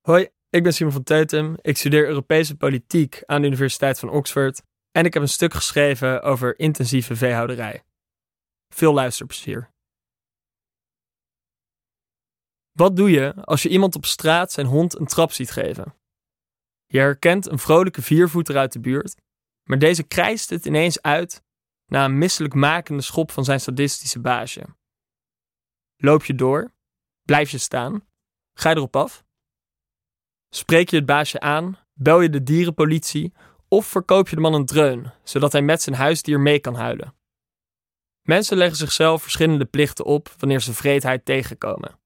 Hoi, ik ben Simon van Teutem. Ik studeer Europese politiek aan de Universiteit van Oxford en ik heb een stuk geschreven over intensieve veehouderij. Veel luisterplezier. Wat doe je als je iemand op straat zijn hond een trap ziet geven? Je herkent een vrolijke viervoeter uit de buurt, maar deze krijst het ineens uit na een misselijkmakende schop van zijn sadistische baasje. Loop je door? Blijf je staan? Ga je erop af? Spreek je het baasje aan? Bel je de dierenpolitie? Of verkoop je de man een dreun, zodat hij met zijn huisdier mee kan huilen? Mensen leggen zichzelf verschillende plichten op wanneer ze vreedheid tegenkomen.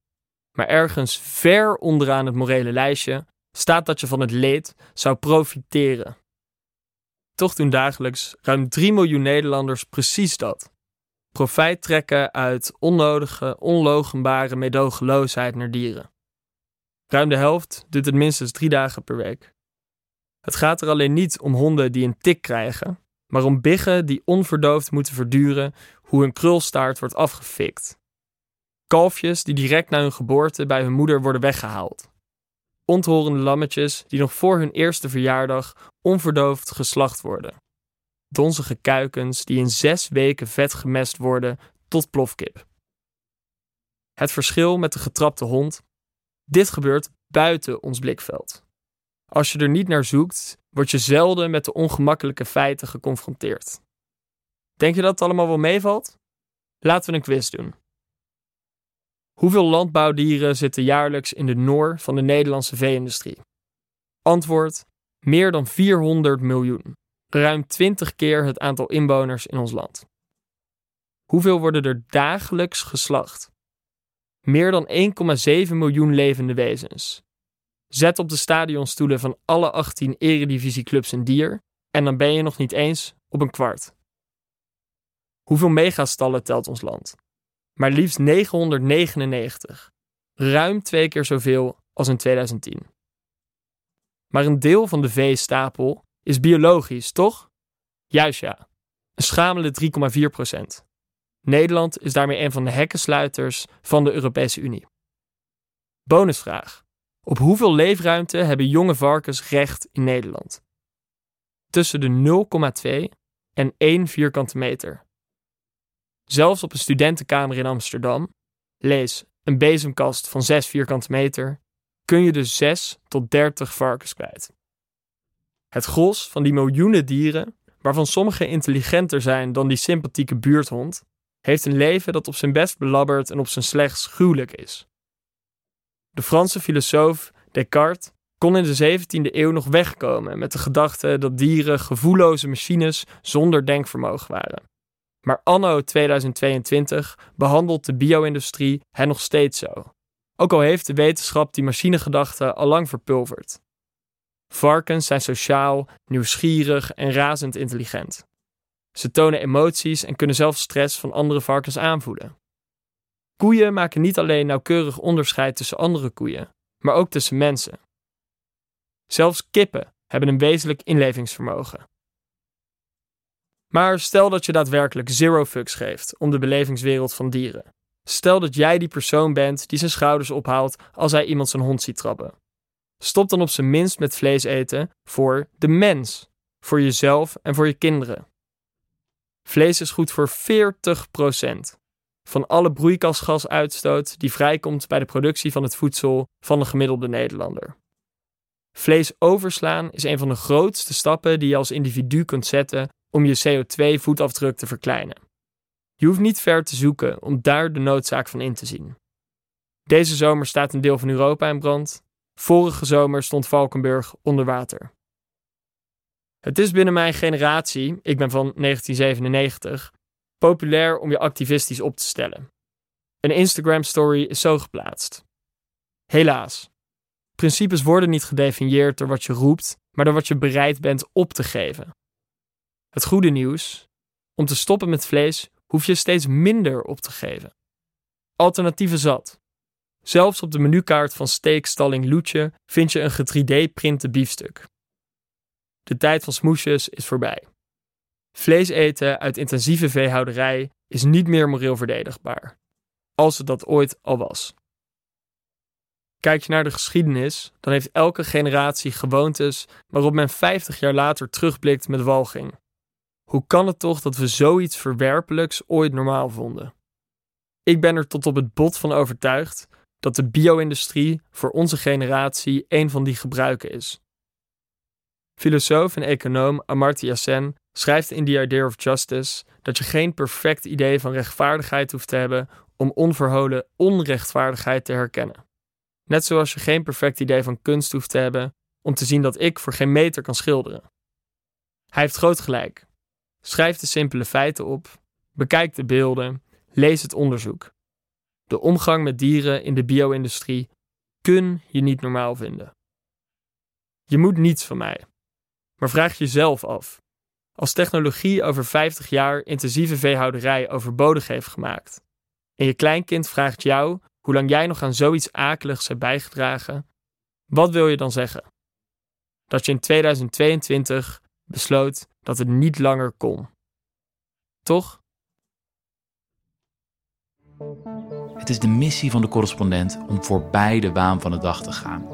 Maar ergens ver onderaan het morele lijstje staat dat je van het leed zou profiteren. Toch doen dagelijks ruim 3 miljoen Nederlanders precies dat. Profijt trekken uit onnodige, onlogenbare medogeloosheid naar dieren. Ruim de helft doet het minstens drie dagen per week. Het gaat er alleen niet om honden die een tik krijgen, maar om biggen die onverdoofd moeten verduren hoe hun krulstaart wordt afgefikt. Kalfjes die direct na hun geboorte bij hun moeder worden weggehaald. Onthorende lammetjes die nog voor hun eerste verjaardag onverdoofd geslacht worden. Donzige kuikens die in zes weken vet gemest worden tot plofkip. Het verschil met de getrapte hond dit gebeurt buiten ons blikveld. Als je er niet naar zoekt, word je zelden met de ongemakkelijke feiten geconfronteerd. Denk je dat het allemaal wel meevalt? Laten we een quiz doen. Hoeveel landbouwdieren zitten jaarlijks in de noor van de Nederlandse vee-industrie? Antwoord: meer dan 400 miljoen. Ruim 20 keer het aantal inwoners in ons land. Hoeveel worden er dagelijks geslacht? Meer dan 1,7 miljoen levende wezens. Zet op de stadionstoelen van alle 18 eredivisieclubs een dier en dan ben je nog niet eens op een kwart. Hoeveel megastallen telt ons land? Maar liefst 999. Ruim twee keer zoveel als in 2010. Maar een deel van de veestapel is biologisch, toch? Juist ja. Een schamele 3,4 procent. Nederland is daarmee een van de hekkensluiters van de Europese Unie. Bonusvraag. Op hoeveel leefruimte hebben jonge varkens recht in Nederland? Tussen de 0,2 en 1 vierkante meter. Zelfs op een studentenkamer in Amsterdam, lees een bezemkast van 6 vierkante meter, kun je dus 6 tot 30 varkens kwijt. Het gros van die miljoenen dieren, waarvan sommige intelligenter zijn dan die sympathieke buurthond, heeft een leven dat op zijn best belabberd en op zijn slechts gruwelijk is. De Franse filosoof Descartes kon in de 17e eeuw nog wegkomen met de gedachte dat dieren gevoelloze machines zonder denkvermogen waren. Maar anno 2022 behandelt de bio-industrie hen nog steeds zo. Ook al heeft de wetenschap die machinegedachte al lang verpulverd. Varkens zijn sociaal, nieuwsgierig en razend intelligent. Ze tonen emoties en kunnen zelfs stress van andere varkens aanvoelen. Koeien maken niet alleen nauwkeurig onderscheid tussen andere koeien, maar ook tussen mensen. Zelfs kippen hebben een wezenlijk inlevingsvermogen. Maar stel dat je daadwerkelijk zero fucks geeft om de belevingswereld van dieren. Stel dat jij die persoon bent die zijn schouders ophaalt als hij iemand zijn hond ziet trappen. Stop dan op zijn minst met vlees eten voor de mens, voor jezelf en voor je kinderen. Vlees is goed voor 40% van alle broeikasgasuitstoot die vrijkomt bij de productie van het voedsel van de gemiddelde Nederlander. Vlees overslaan is een van de grootste stappen die je als individu kunt zetten om je CO2-voetafdruk te verkleinen. Je hoeft niet ver te zoeken om daar de noodzaak van in te zien. Deze zomer staat een deel van Europa in brand. Vorige zomer stond Valkenburg onder water. Het is binnen mijn generatie, ik ben van 1997, populair om je activistisch op te stellen. Een Instagram-story is zo geplaatst. Helaas, principes worden niet gedefinieerd door wat je roept, maar door wat je bereid bent op te geven. Het goede nieuws: om te stoppen met vlees hoef je steeds minder op te geven. Alternatieven zat. Zelfs op de menukaart van steakstalling Loetje vind je een 3D-printe biefstuk. De tijd van smoesjes is voorbij. Vlees eten uit intensieve veehouderij is niet meer moreel verdedigbaar, als het dat ooit al was. Kijk je naar de geschiedenis, dan heeft elke generatie gewoontes waarop men 50 jaar later terugblikt met walging. Hoe kan het toch dat we zoiets verwerpelijks ooit normaal vonden? Ik ben er tot op het bot van overtuigd dat de bio-industrie voor onze generatie een van die gebruiken is. Filosoof en econoom Amartya Sen schrijft in The Idea of Justice dat je geen perfect idee van rechtvaardigheid hoeft te hebben om onverholen onrechtvaardigheid te herkennen. Net zoals je geen perfect idee van kunst hoeft te hebben om te zien dat ik voor geen meter kan schilderen. Hij heeft groot gelijk. Schrijf de simpele feiten op, bekijk de beelden, lees het onderzoek. De omgang met dieren in de bio-industrie kun je niet normaal vinden. Je moet niets van mij. Maar vraag jezelf af: als technologie over 50 jaar intensieve veehouderij overbodig heeft gemaakt, en je kleinkind vraagt jou hoe lang jij nog aan zoiets akeligs hebt bijgedragen, wat wil je dan zeggen? Dat je in 2022 besloot dat het niet langer kon. Toch? Het is de missie van de correspondent om voorbij de waan van de dag te gaan.